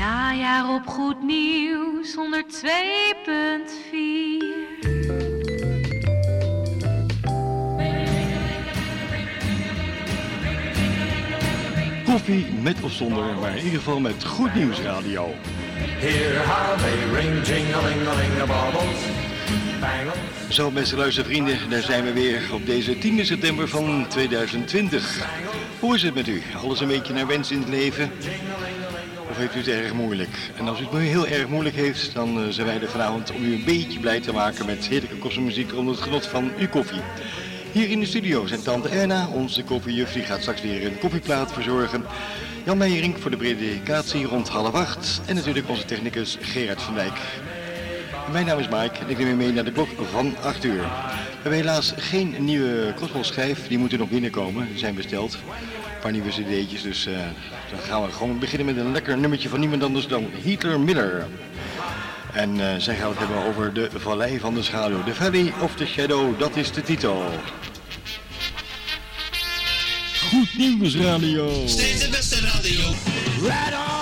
Najaar op Goed Nieuws 102.4. Koffie met of zonder, maar in ieder geval met Goed Nieuws Radio. Here how they ring, jing-a-ling-a-ling, the baubles, bangles. Zo, beste luistervrienden, daar zijn we weer op deze 10 september van 2020. Hoe is het met u? Alles een beetje naar wens in het leven? Heeft u het erg moeilijk? En als u het heel erg moeilijk heeft, dan eh, zijn wij er vanavond om u een beetje blij te maken met heerlijke kosmomuziek onder het genot van uw koffie. Hier in de studio zijn tante Erna, onze koffiejuf, die gaat straks weer een koffieplaat verzorgen. Jan Meijering voor de predikatie rond half acht. En natuurlijk onze technicus Gerard van Dijk. Mijn naam is Mike en ik neem u mee naar de klok van 8 uur. We hebben helaas geen nieuwe schijf, die moeten nog binnenkomen, zijn besteld. Een paar nieuwe cd'tjes, dus eh, dan gaan we gewoon beginnen met een lekker nummertje van niemand anders dan Heather Miller. En eh, zij gaat het hebben over de Vallei van de Schaduw. The Valley of the Shadow, dat is de titel. Goed nieuws radio. Steeds de beste radio. Right on!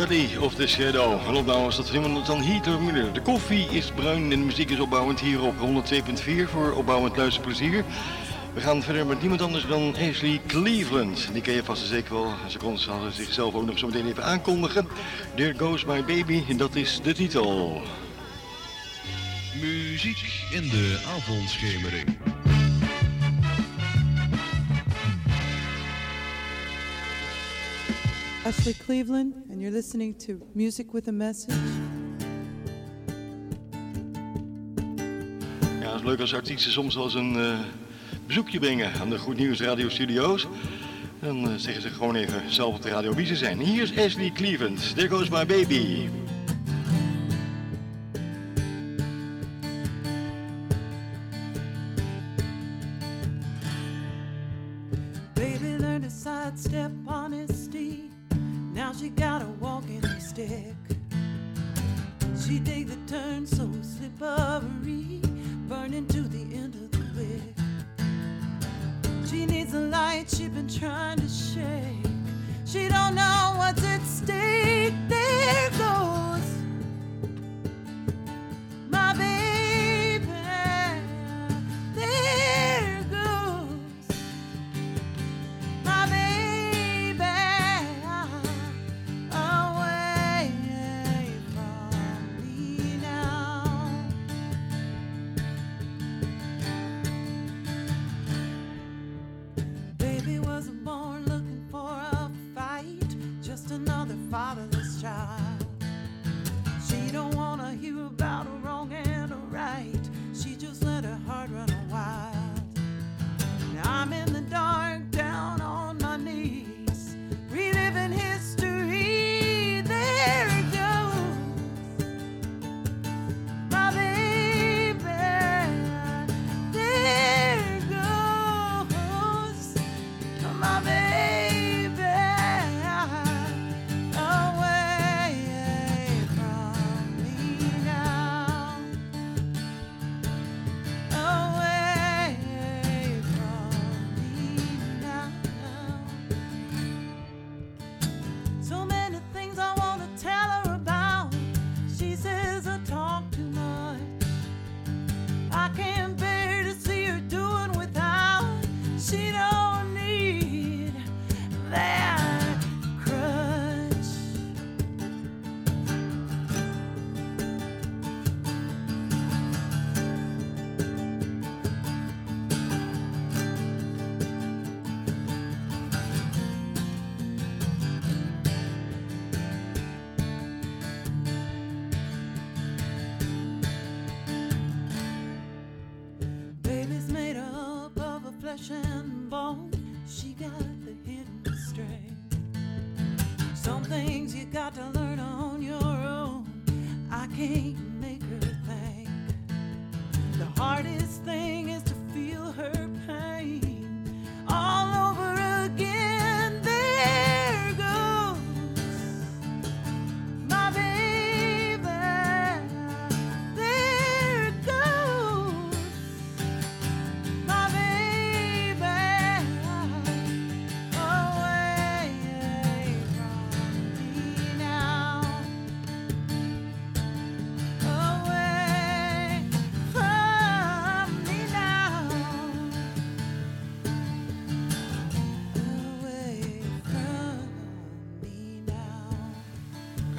Valley of the Shadow. Opname was dat helemaal dan Heater Miller. De koffie is bruin en de muziek is opbouwend hier op 102.4 voor opbouwend luisterplezier. We gaan verder met niemand anders dan Ashley Cleveland. Die ken je vast en zeker wel. Ze kon zichzelf ook nog zo meteen even aankondigen. There Goes My Baby, en dat is de titel. Muziek in de avondschemering. Ashley Cleveland, and you're listening to Music with a Message. Ja, het is leuk als artiesten soms wel eens een uh, bezoekje brengen aan de Goed Nieuws Radio Studio's. Dan uh, zeggen ze gewoon even zelf op de radio wie ze zijn. Hier is Ashley Cleveland. There goes my baby. Baby learned to sidestep on slippery, burning to the end of the wick. She needs a light she's been trying to shake. She don't know what's at stake. There goes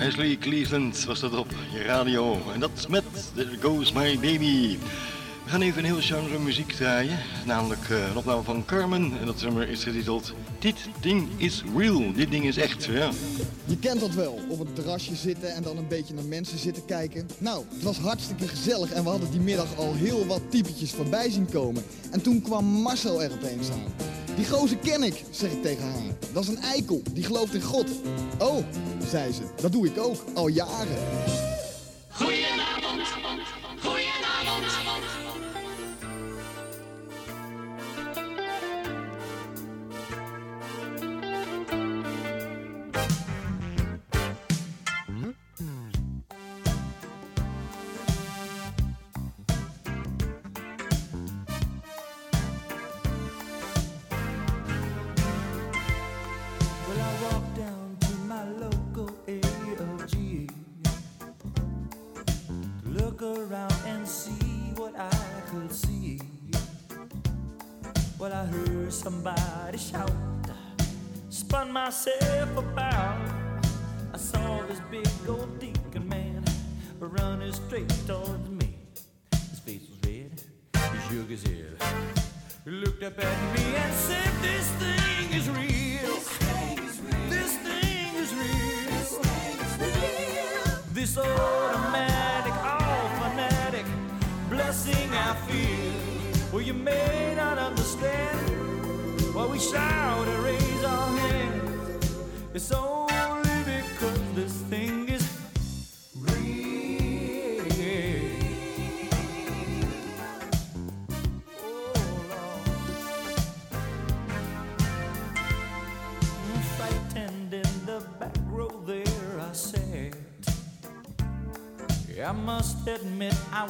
Ashley Cleveland was dat op je radio. En dat met There Goes My Baby. We gaan even een heel genre muziek draaien. Namelijk eh, een opname van Carmen. En dat nummer is getiteld Dit ding is real. Dit ding is echt, ja. Je kent dat wel, op het terrasje zitten en dan een beetje naar mensen zitten kijken. Nou, het was hartstikke gezellig en we hadden die middag al heel wat typetjes voorbij zien komen. En toen kwam Marcel er opeens aan. Die gozer ken ik, zeg ik tegen haar. Dat is een eikel, die gelooft in God. Oh, zei ze, dat doe ik ook, al jaren.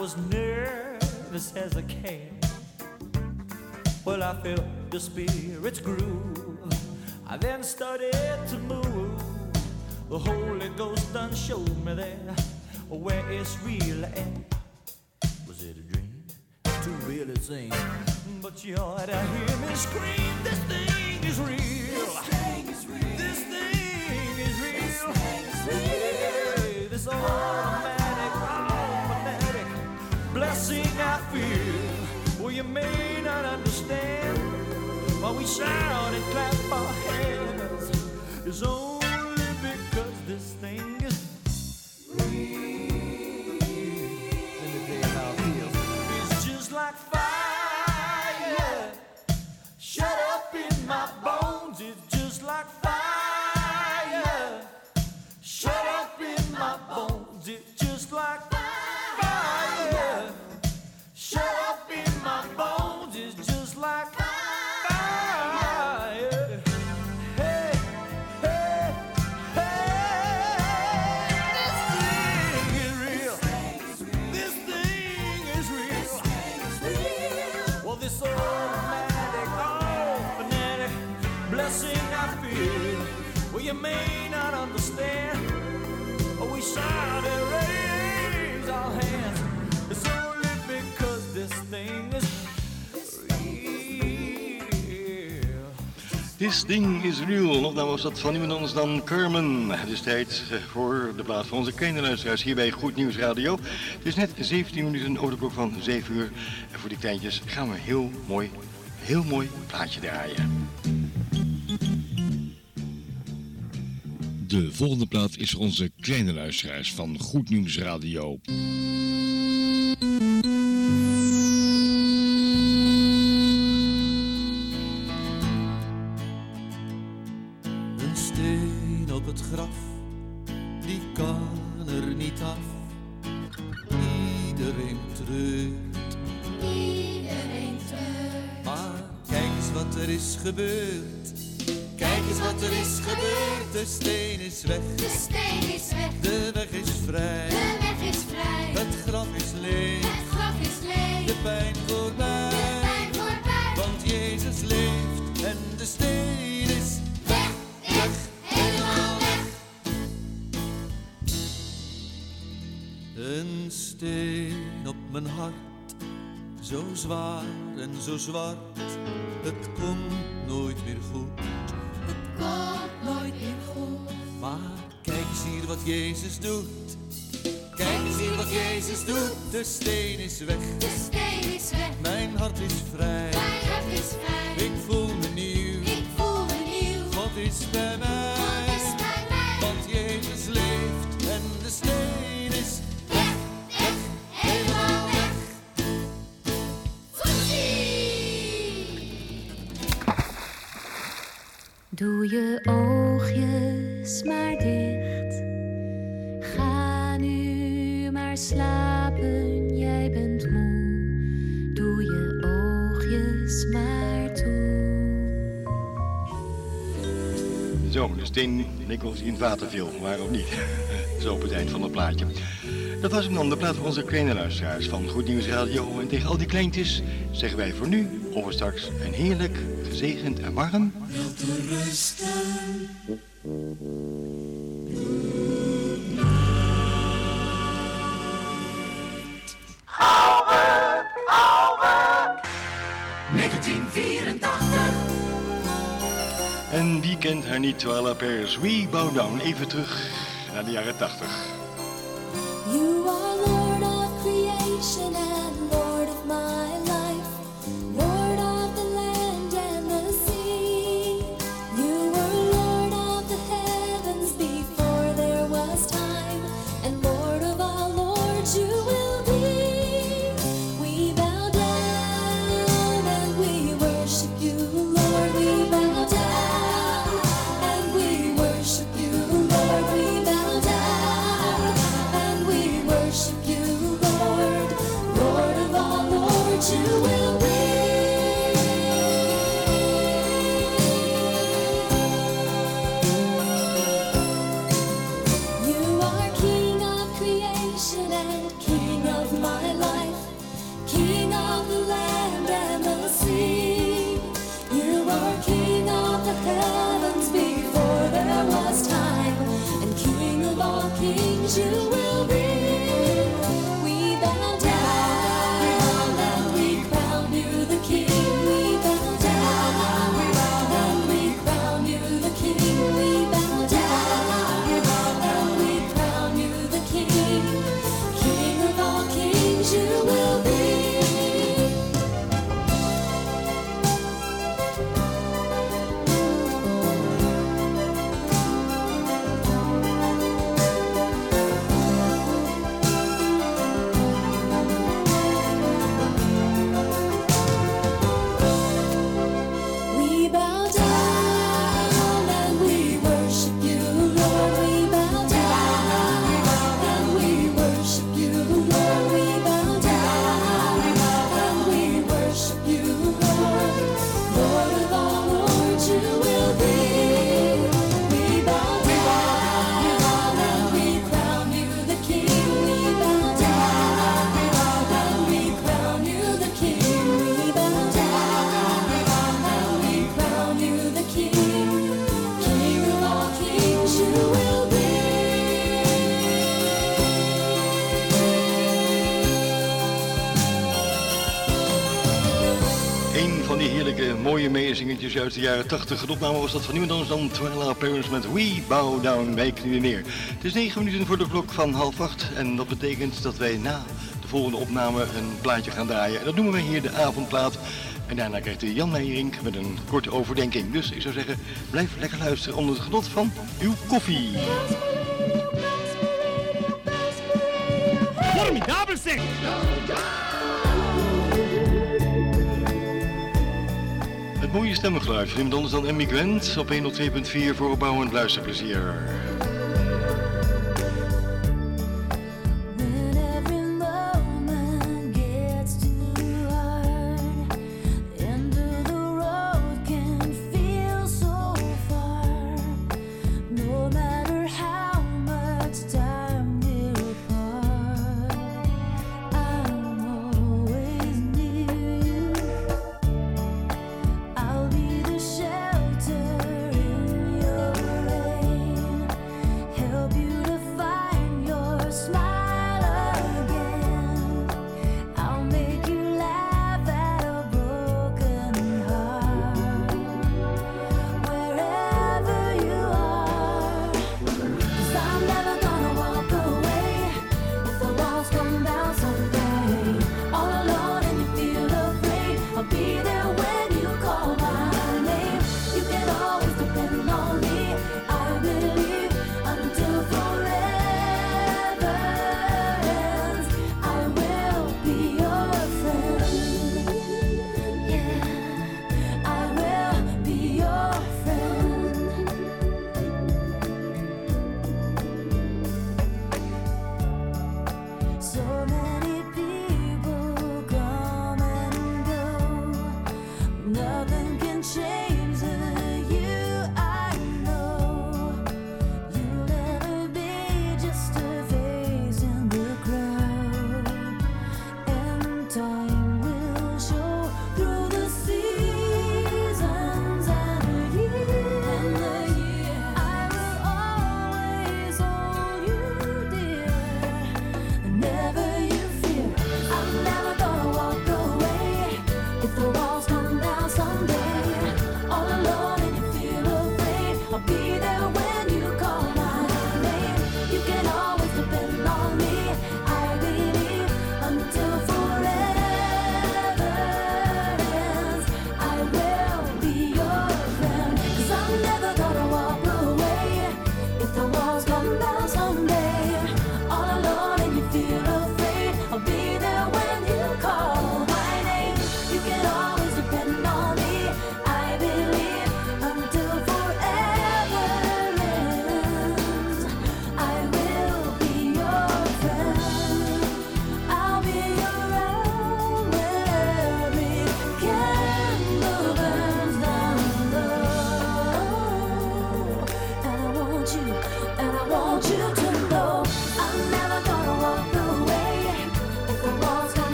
Was nervous as a cat. Well, I felt the spirits grew. I then started to move. The Holy Ghost done showed me there where it's real at. Was it a dream? Too real to sing. But you ought to hear me scream. This thing is real. This thing is real. This thing is real. Hey, This automatic, may not understand why we shout and clap our hands. is only because this thing is real. This Ding is Real. Of nou was dat van niemand anders dan Carmen. Het is tijd eh, voor de plaats van onze kleine luisteraars hier bij Goed Nieuws Radio. Het is net 17 minuten over de klok van 7 uur. En voor die kleintjes gaan we een heel mooi, heel mooi plaatje draaien. De volgende plaat is voor onze kleine luisteraars van Goed Nieuws Radio. Zo, wel eens die in het water viel, maar of niet. Zo op het eind van het plaatje. Dat was hem dan, de plaat van onze kleine luisteraars van Goed Nieuws Radio. En tegen al die kleintjes zeggen wij voor nu, over straks, een heerlijk, gezegend en warm... Alweer, alweer. 1984. en wie kent haar niet, terwijl Paris? We bow down. Even terug naar de jaren 80. dus de jaren 80. Opname was dat van niemand anders dan Twilight Parents met We Bow Down, wij knieën neer. Het is 9 minuten voor de klok van half 8 en dat betekent dat wij na de volgende opname een plaatje gaan draaien. En dat noemen we hier de avondplaat. En daarna krijgt de Jan Meijerink met een korte overdenking. Dus ik zou zeggen, blijf lekker luisteren onder het genot van uw koffie. Het mooie stemmengeluid, niemand anders dan Emmy Gwent op 102.4 voor opbouwend luisterplezier.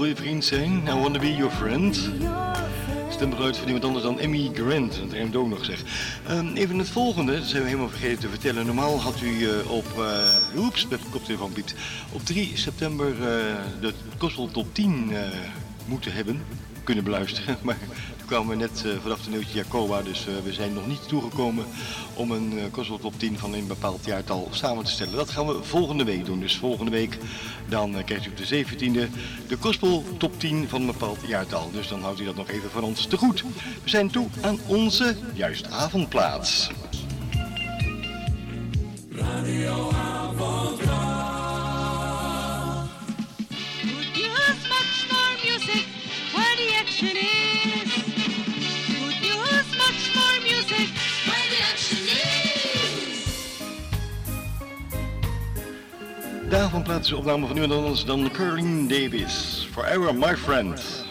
Wil je vriend zijn. I want be your friend. Stemgeluid van iemand anders dan Emmy Grant. Dat rijmt ook nog zeg. Ehm, even het volgende, dat zijn we helemaal vergeten te vertellen. Normaal had u eh, op, uh, oeps, met koptelefoon Piet, op 3 september eh, de Gospel Top 10 eh, moeten hebben, kunnen beluisteren. Maar kwamen we net eh, vanaf de nieuwtje Jacoba, dus eh, we zijn nog niet toegekomen om een uh, Top 10 van een bepaald jaartal samen te stellen. Dat gaan we volgende week doen. Dus volgende week dan eh, krijgt u op de 17e de Gospel Top 10 van een bepaald jaartal. Dus dan houdt u dat nog even van ons te goed. We zijn toe aan onze juist avondplaats. Good news, much Is een opname van niemand anders dan Curling Davis. Forever my friend.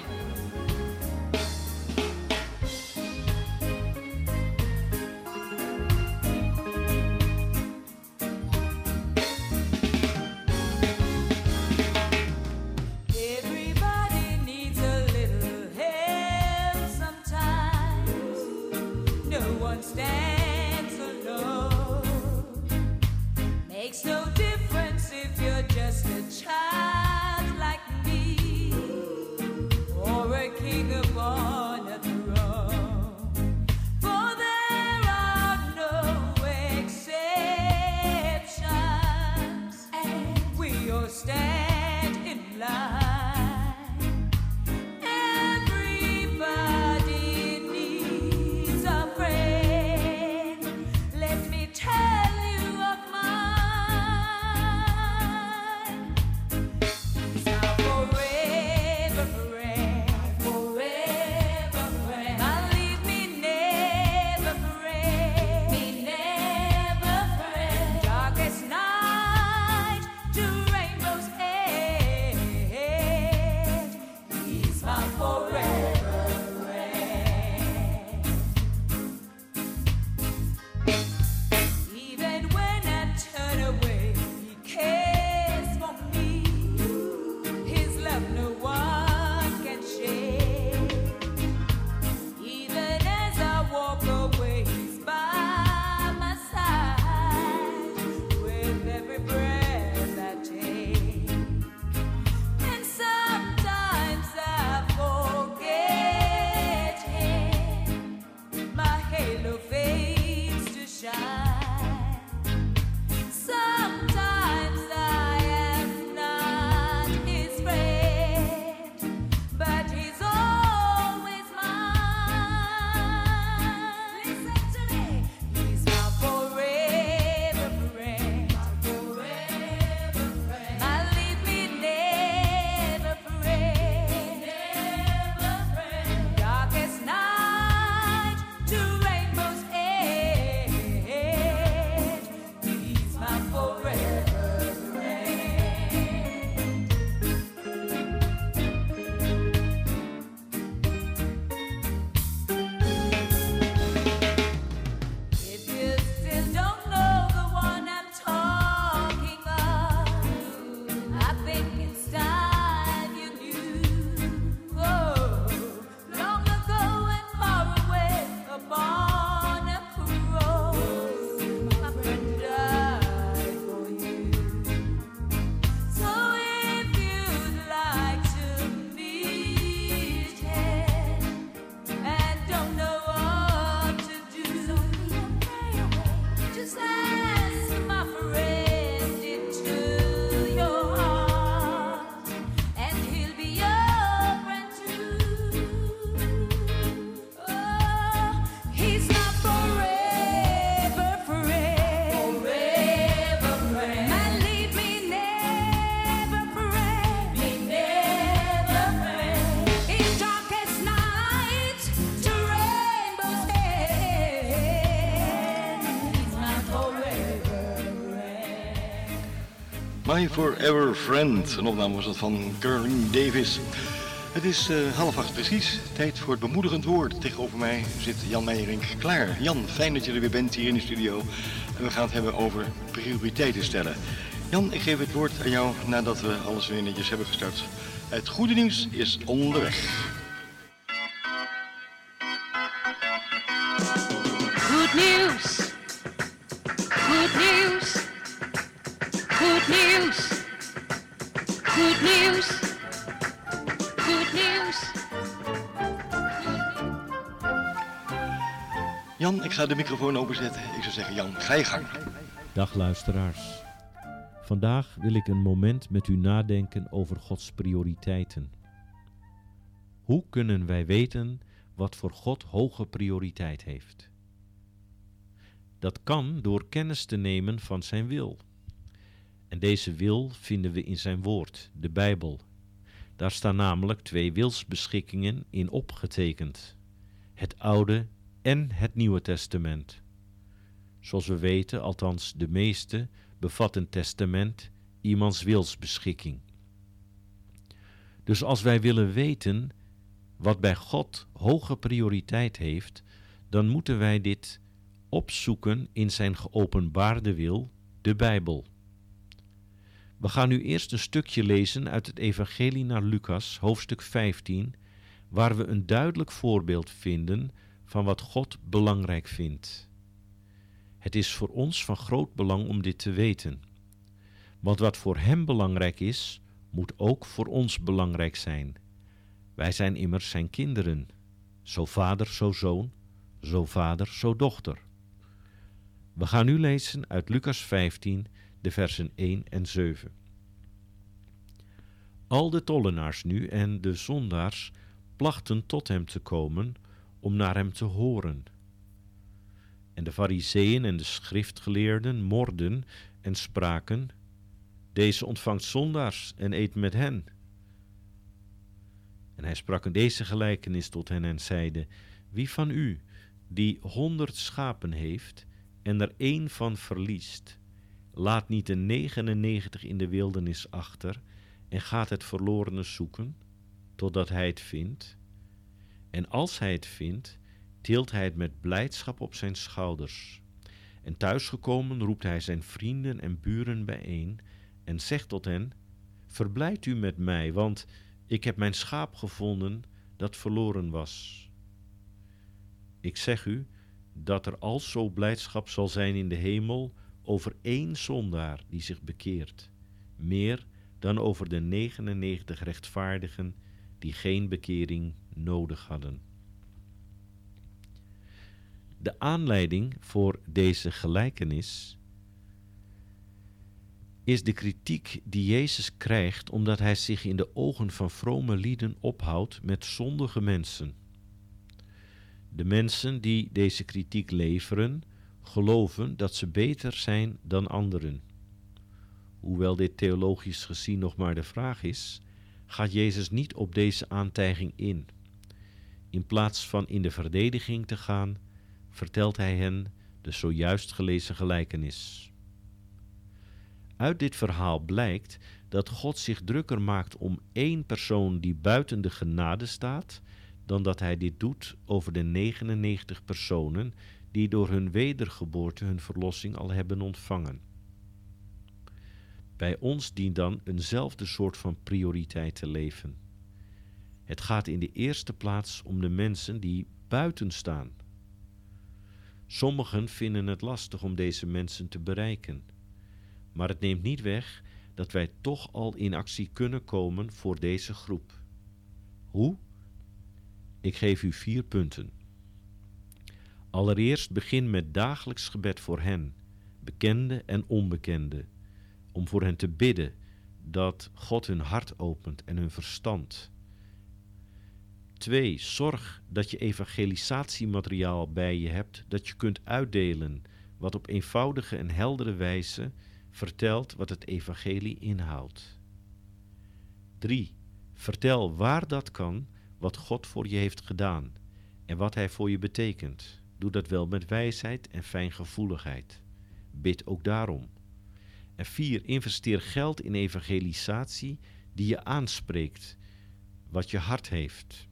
We Forever Friend. Een opname was dat van Curling Davis. Het is eh, half acht precies. Tijd voor het bemoedigend woord. Tegenover mij zit Jan Meijering klaar. Jan, fijn dat je er weer bent hier in de studio. En we gaan het hebben over prioriteiten stellen. Jan, ik geef het woord aan jou nadat we alles weer netjes hebben gestart. Het goede nieuws is onderweg. Good news. Good news. Jan, ik ga de microfoon openzetten. Ik zou zeggen, Jan, ga je gang. Dag luisteraars. Vandaag wil ik een moment met u nadenken over Gods prioriteiten. Hoe kunnen wij weten wat voor God hoge prioriteit heeft? Dat kan door kennis te nemen van Zijn wil. En deze wil vinden we in Zijn woord, de Bijbel. Daar staan namelijk twee wilsbeschikkingen in opgetekend: het Oude en het Nieuwe Testament. Zoals we weten, althans de meeste, bevat een testament iemands wilsbeschikking. Dus als wij willen weten wat bij God hoge prioriteit heeft, dan moeten wij dit opzoeken in zijn geopenbaarde wil, de Bijbel. We gaan nu eerst een stukje lezen uit het Evangelie naar Lucas, hoofdstuk 15, waar we een duidelijk voorbeeld vinden van wat God belangrijk vindt. Het is voor ons van groot belang om dit te weten. Want wat voor Hem belangrijk is, moet ook voor ons belangrijk zijn. Wij zijn immers Zijn kinderen. Zo vader, zo zoon, zo vader, zo dochter. We gaan nu lezen uit Lucas 15, de versen 1 en 7. Al de tollenaars nu en de zondaars plachten tot hem te komen om naar hem te horen. En de fariseeën en de schriftgeleerden morden en spraken, deze ontvangt zondaars en eet met hen. En hij sprak in deze gelijkenis tot hen en zeide, wie van u, die honderd schapen heeft en er één van verliest, laat niet de 99 in de wildernis achter en gaat het verlorene zoeken, totdat hij het vindt. En als hij het vindt, tilt hij het met blijdschap op zijn schouders. En thuisgekomen roept hij zijn vrienden en buren bijeen en zegt tot hen: Verblijd u met mij, want ik heb mijn schaap gevonden dat verloren was. Ik zeg u dat er al zo blijdschap zal zijn in de hemel over één zondaar die zich bekeert, meer dan over de 99 rechtvaardigen die geen bekering nodig hadden. De aanleiding voor deze gelijkenis is de kritiek die Jezus krijgt omdat hij zich in de ogen van vrome lieden ophoudt met zondige mensen. De mensen die deze kritiek leveren, geloven dat ze beter zijn dan anderen. Hoewel dit theologisch gezien nog maar de vraag is, gaat Jezus niet op deze aantijging in. In plaats van in de verdediging te gaan, vertelt hij hen de zojuist gelezen gelijkenis. Uit dit verhaal blijkt dat God zich drukker maakt om één persoon die buiten de genade staat, dan dat hij dit doet over de 99 personen die door hun wedergeboorte hun verlossing al hebben ontvangen. Bij ons dient dan eenzelfde soort van prioriteit te leven. Het gaat in de eerste plaats om de mensen die buiten staan. Sommigen vinden het lastig om deze mensen te bereiken, maar het neemt niet weg dat wij toch al in actie kunnen komen voor deze groep. Hoe? Ik geef u vier punten. Allereerst begin met dagelijks gebed voor hen, bekende en onbekende, om voor hen te bidden dat God hun hart opent en hun verstand. 2. Zorg dat je evangelisatiemateriaal bij je hebt dat je kunt uitdelen, wat op eenvoudige en heldere wijze vertelt wat het evangelie inhoudt. 3. Vertel waar dat kan wat God voor je heeft gedaan en wat Hij voor je betekent. Doe dat wel met wijsheid en fijngevoeligheid. Bid ook daarom. En 4. Investeer geld in evangelisatie die je aanspreekt, wat je hart heeft.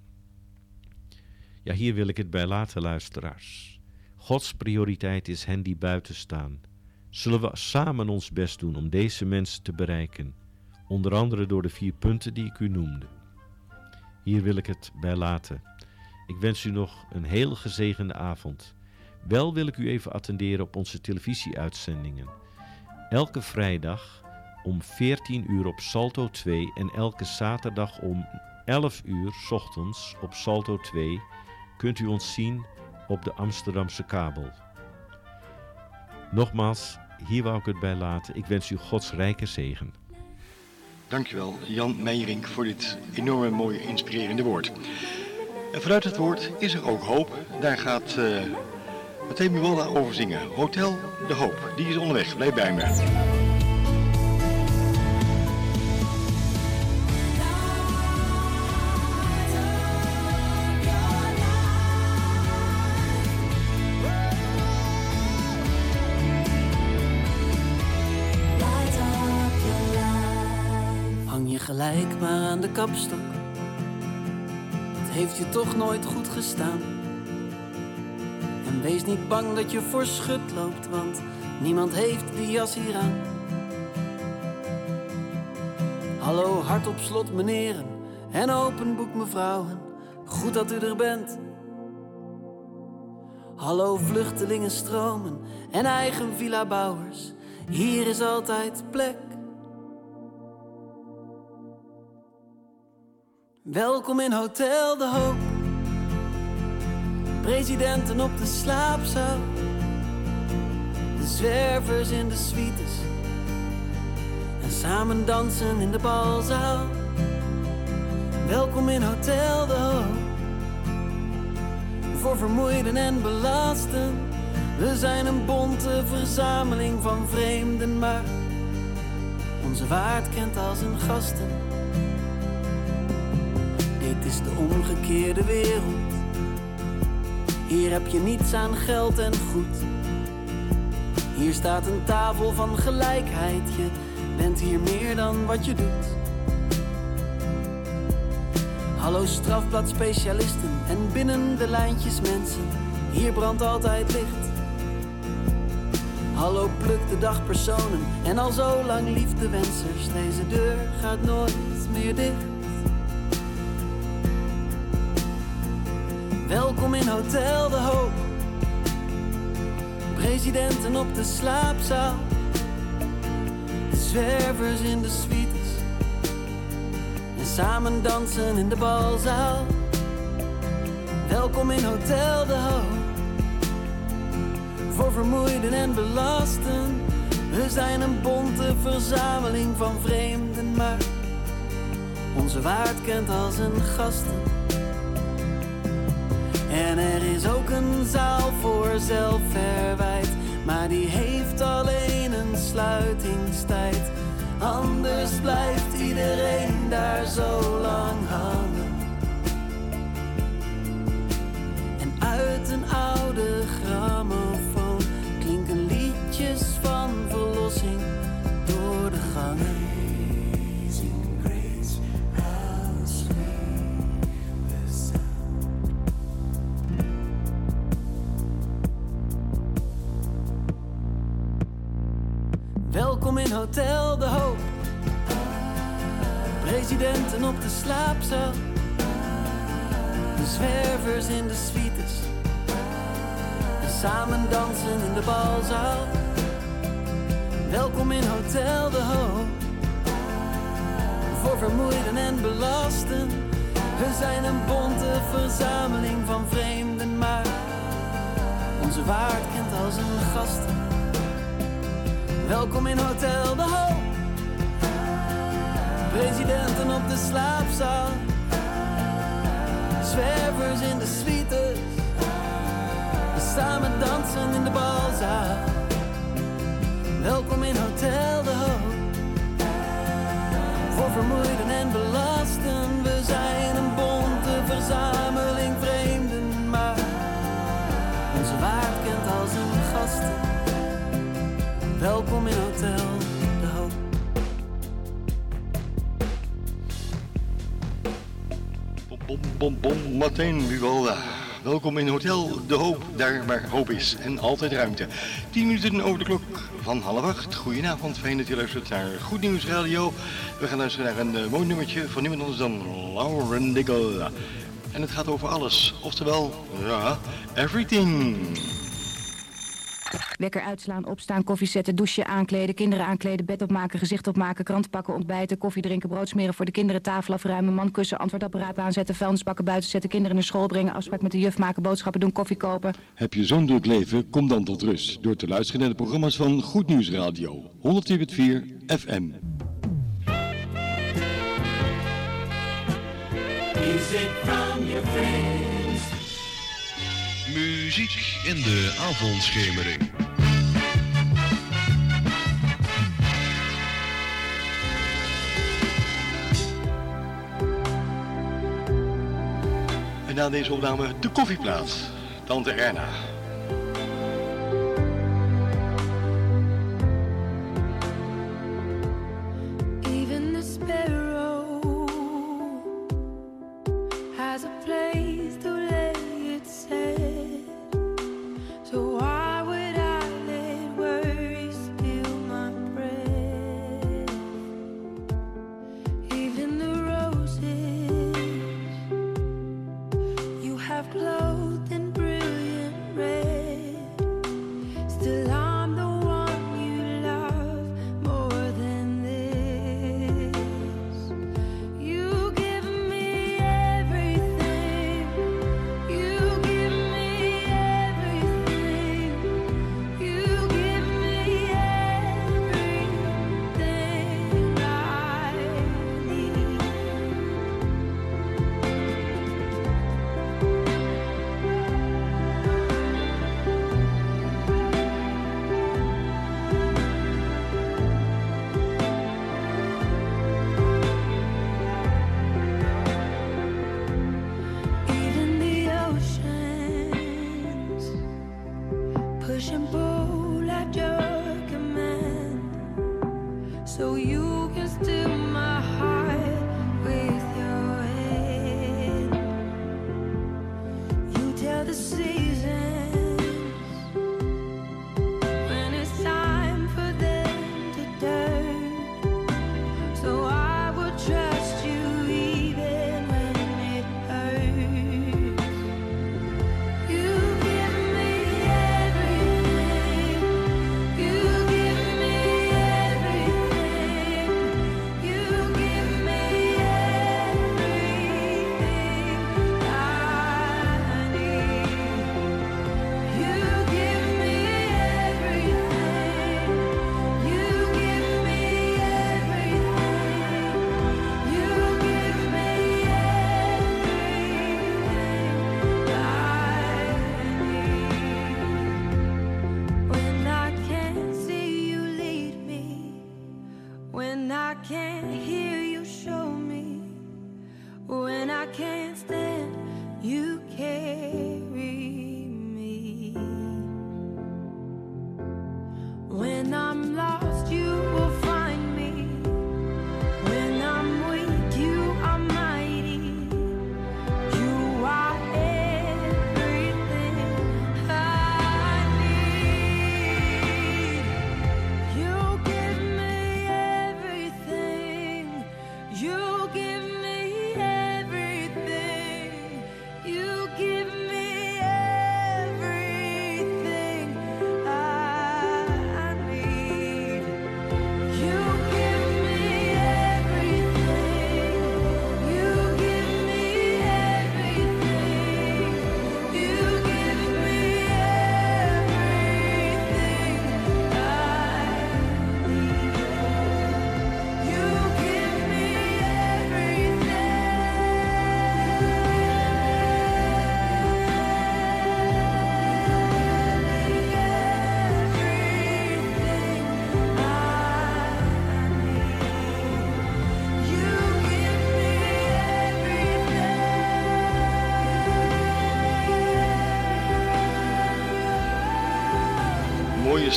Ja, hier wil ik het bij laten, luisteraars. Gods prioriteit is hen die buiten staan, Zullen we samen ons best doen om deze mensen te bereiken, onder andere door de vier punten die ik u noemde. Hier wil ik het bij laten. Ik wens u nog een heel gezegende avond. Wel wil ik u even attenderen op onze televisieuitzendingen. Elke vrijdag om 14 uur op Salto 2 en elke zaterdag om 11 uur ochtends op Salto 2 kunt u ons zien op de Amsterdamse kabel. Nogmaals, hier wou ik het bij laten. Ik wens u Gods rijke zegen. Dankjewel Jan Meijering voor dit enorme mooie inspirerende woord. En vanuit het woord is er ook hoop. Daar gaat uh, Matthé Muwalda over zingen. Hotel De Hoop. Die is onderweg. Blijf bij me. Hang je gelijk maar aan de kapstok. Heeft je toch nooit goed gestaan. En wees niet bang dat je voor schut loopt, want niemand heeft die jas hier aan. Hallo, hart op slot, meneren. En open boek, mevrouwen. Goed dat u er bent. Hallo, vluchtelingen stromen en eigen villa-bouwers. Hier is altijd plek. Welkom in Hotel De Hoop. Presidenten op de slaapzaal. De zwervers in de suites. En samen dansen in de balzaal. Welkom in Hotel De Hoop. Voor vermoeiden en belasten. We zijn een bonte verzameling van vreemden, maar onze waard kent als een gasten. Is de omgekeerde wereld. Hier heb je niets aan geld en goed. Hier staat een tafel van gelijkheid. Je bent hier meer dan wat je doet. Hallo strafbladspecialisten en binnen de lijntjes mensen. Hier brandt altijd licht. Hallo pluk de dagpersonen en al zo lang liefdewensers. Deze deur gaat nooit meer dicht. Welkom in Hotel De Hoop. Presidenten op de slaapzaal. De zwervers in de suites. En samen dansen in de balzaal. Welkom in Hotel De Hoop. Voor vermoeiden en belasten. We zijn een bonte verzameling van vreemden, maar onze waard kent als een gasten. En er is ook een zaal voor zelfverwijt, maar die heeft alleen een sluitingstijd. Anders blijft iedereen daar zo lang hangen. En uit een oude grammofoon klinken liedjes van verlossing door de gangen. Welkom in Hotel De Hoop. Presidenten op de slaapzaal. De zwervers in de suites. En samen dansen in de balzaal. Welkom in Hotel De Hoop. Voor vermoeiden en belasten. We zijn een bonte verzameling van vreemden, maar onze waard kent als een gasten. Welkom in Hotel De Hoop. Presidenten op de slaapzaal. Zwervers in de suites. We samen dansen in de balzaal. Welkom in Hotel De Hoop. Voor vermoeiden en belasten. We zijn een bonte verzameling vreemden, maar onze waard kent als een gasten. Welkom in Hotel De Hoop. Bom, bom, bom, Martijn Buwalda. Welkom in Hotel De Hoop, daar waar hoop is en altijd ruimte. 10 minuten over de klok van half acht. Goedenavond, fijn dat je luistert naar Goed Nieuws Radio. We gaan luisteren naar een eh, mooi nummertje van niemand anders dan Lauren Diggle. En het gaat over alles, oftewel, ja, everything. Wekker uitslaan, opstaan, koffie zetten, douchen, aankleden, kinderen aankleden, bed opmaken, gezicht opmaken, krant pakken, ontbijten, koffie drinken, brood smeren voor de kinderen, tafel afruimen, man kussen, antwoordapparaat aanzetten, vuilnisbakken buiten zetten, kinderen naar school brengen, afspraak met de juf maken, boodschappen doen, koffie kopen. Heb je zo'n druk leven? Kom dan tot rust door te luisteren naar de programma's van Goed Nieuws Radio. 104.4 FM. Music from your. Muziek in de avondschemering. En na deze opname de koffieplaats. Tante Erna.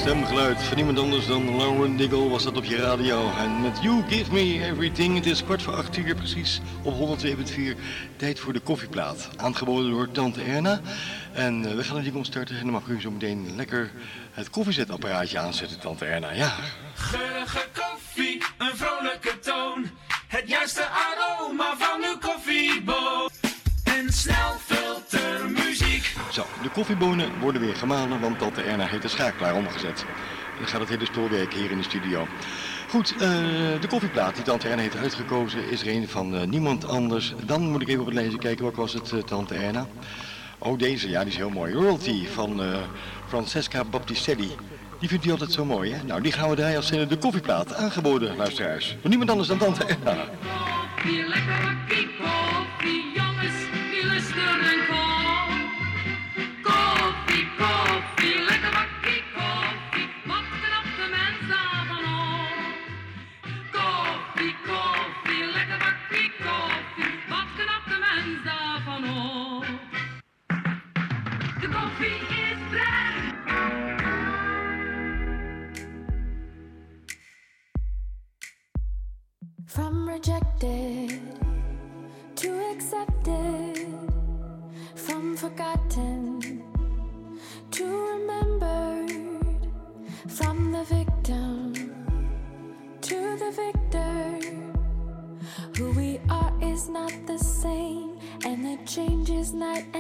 Stemgeluid van iemand anders dan Lauren Diggle was dat op je radio. En met You Give Me Everything, het is kwart voor acht uur precies op 102.4. Tijd voor de koffieplaat, aangeboden door Tante Erna. En eh, we gaan het jingle starten en dan mag u zo meteen lekker het koffiezetapparaatje aanzetten, Tante Erna. Ja, Geurige koffie, een vrolijke toon. Het juiste aroma van uw koffieboon. En snel koffiebonen worden weer gemalen, want Tante Erna heeft de schakelaar omgezet. Dan gaat het hele spul werken hier in de studio. Goed, eh, de koffieplaat die Tante Erna heeft uitgekozen is er een van eh, niemand anders. Dan moet ik even op het lijstje kijken, wat was het, eh, Tante Erna? Oh, deze, ja, die is heel mooi. Royalty van Francesca Baptistelli. Die vindt u altijd zo mooi, hè? Nou, die gaan we draaien als de koffieplaat. Aangeboden, luisteraars. Door niemand anders dan Tante Erna. Hier lekker bakkie koffie, jongens, die luisteren rejected to accepted, from forgotten to remembered, from the victim to the victor. Who we are is not the same, and the change is and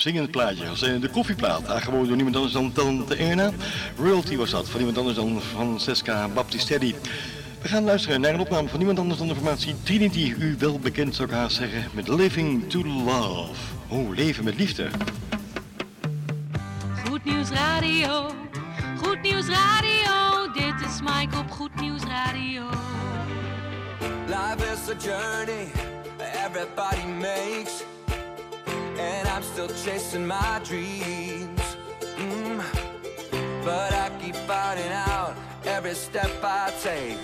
zingend plaatje. Als in de koffieplaat, ah, aangeboden door niemand anders dan Tante Erna. Realty was dat, van niemand anders dan Francesca Baptistelli. We gaan luisteren naar een opname van niemand anders dan de formatie Trinity, u wel bekend zou ik haast zeggen, met Living to Love. Oh, leven met liefde. Goed Nieuws Radio, Goed Nieuws Radio, dit is Mike op Goed Nieuws Radio. Life is a journey, everybody makes And I'm still chasing my dreams. Mm. But I keep finding out every step I take.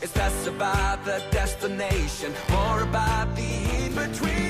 It's less about the destination More about the in-between.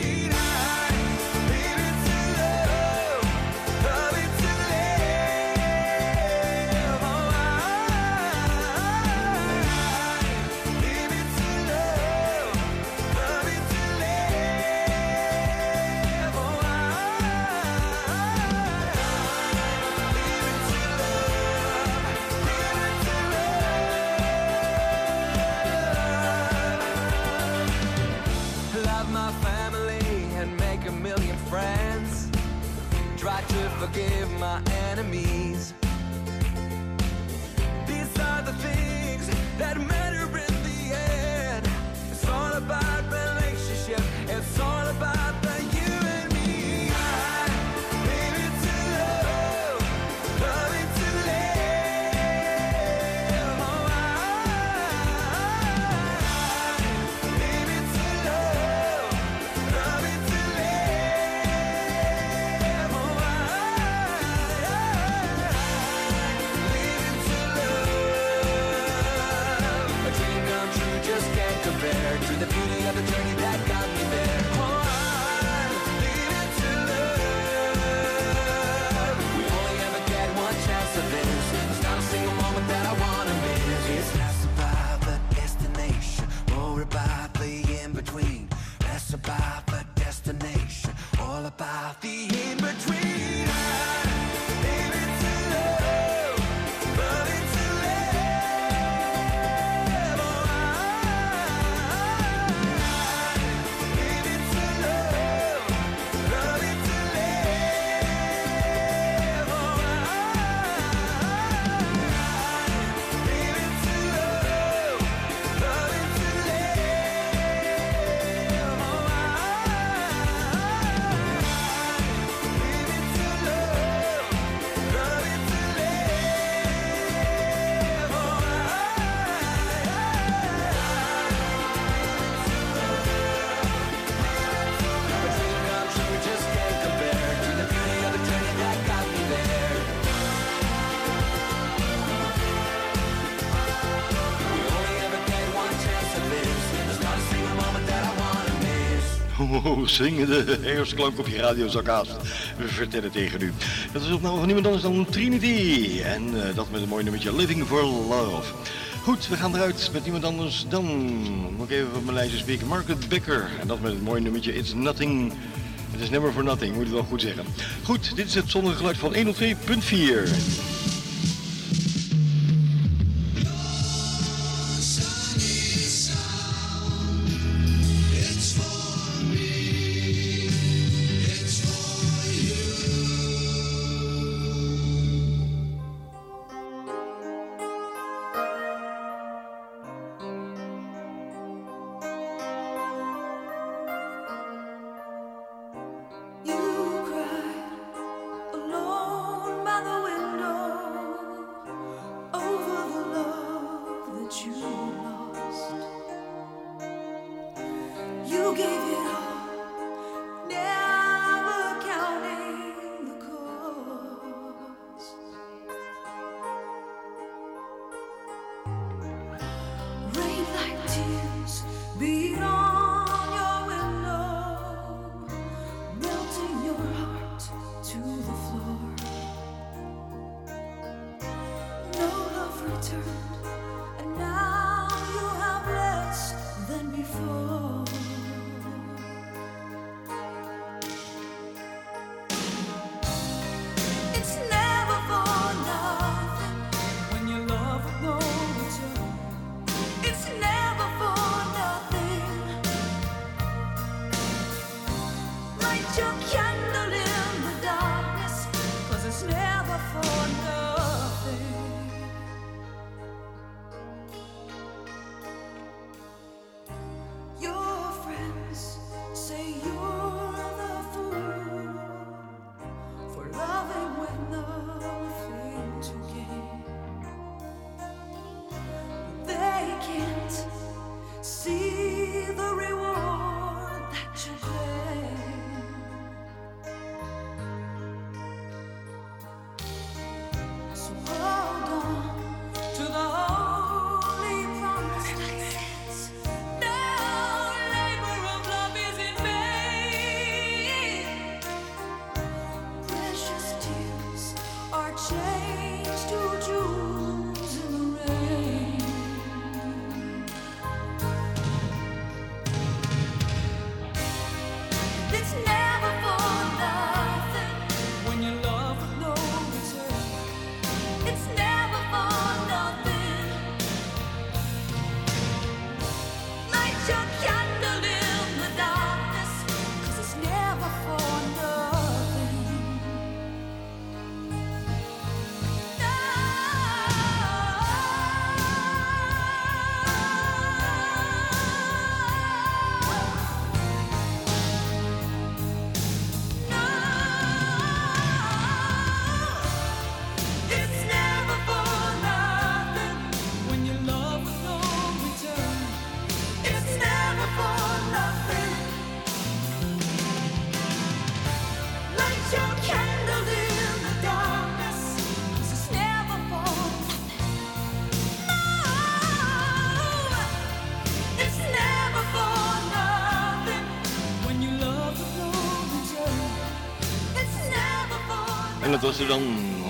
my swingende herfstklank op je radiozak haast vertellen tegen u. Dat is opname van niemand anders dan Trinity. En eh, dat met een mooi nummertje Living for Love. Goed, we gaan eruit met niemand anders dan... Moet ik even op mijn lijstje spreken. Margaret Becker. En dat met het mooie nummertje It's Nothing... Het is never for nothing, moet ik wel goed zeggen. Goed, dit is het zonnige geluid van 102.4.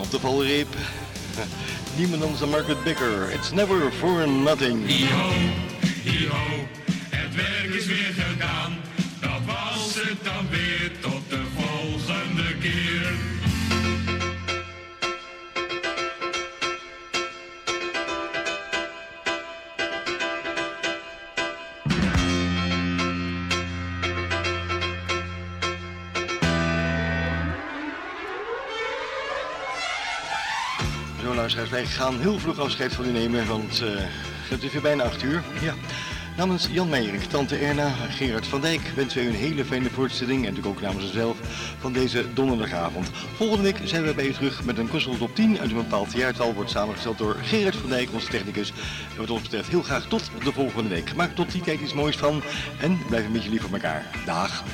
op de valreep. Niemand dan Margaret Becker. It's never for nothing. Luisteraars, wij gaan heel vroeg afscheid van u nemen, want eh, het is weer bijna 8 uur. Ja. Namens Jan Meijerink, tante Erna, Gerard van Dijk wensen we u een hele fijne voortzetting en natuurlijk ook namens onszelf van deze donderdagavond. Volgende week zijn we bij u terug met een Kussel op 10 uit een bepaald jaartal, wordt samengesteld door Gerard van Dijk, onze technicus. En wat ons betreft heel graag tot de volgende week. Maak tot die tijd iets moois van en blijf een beetje lief voor elkaar. Dag.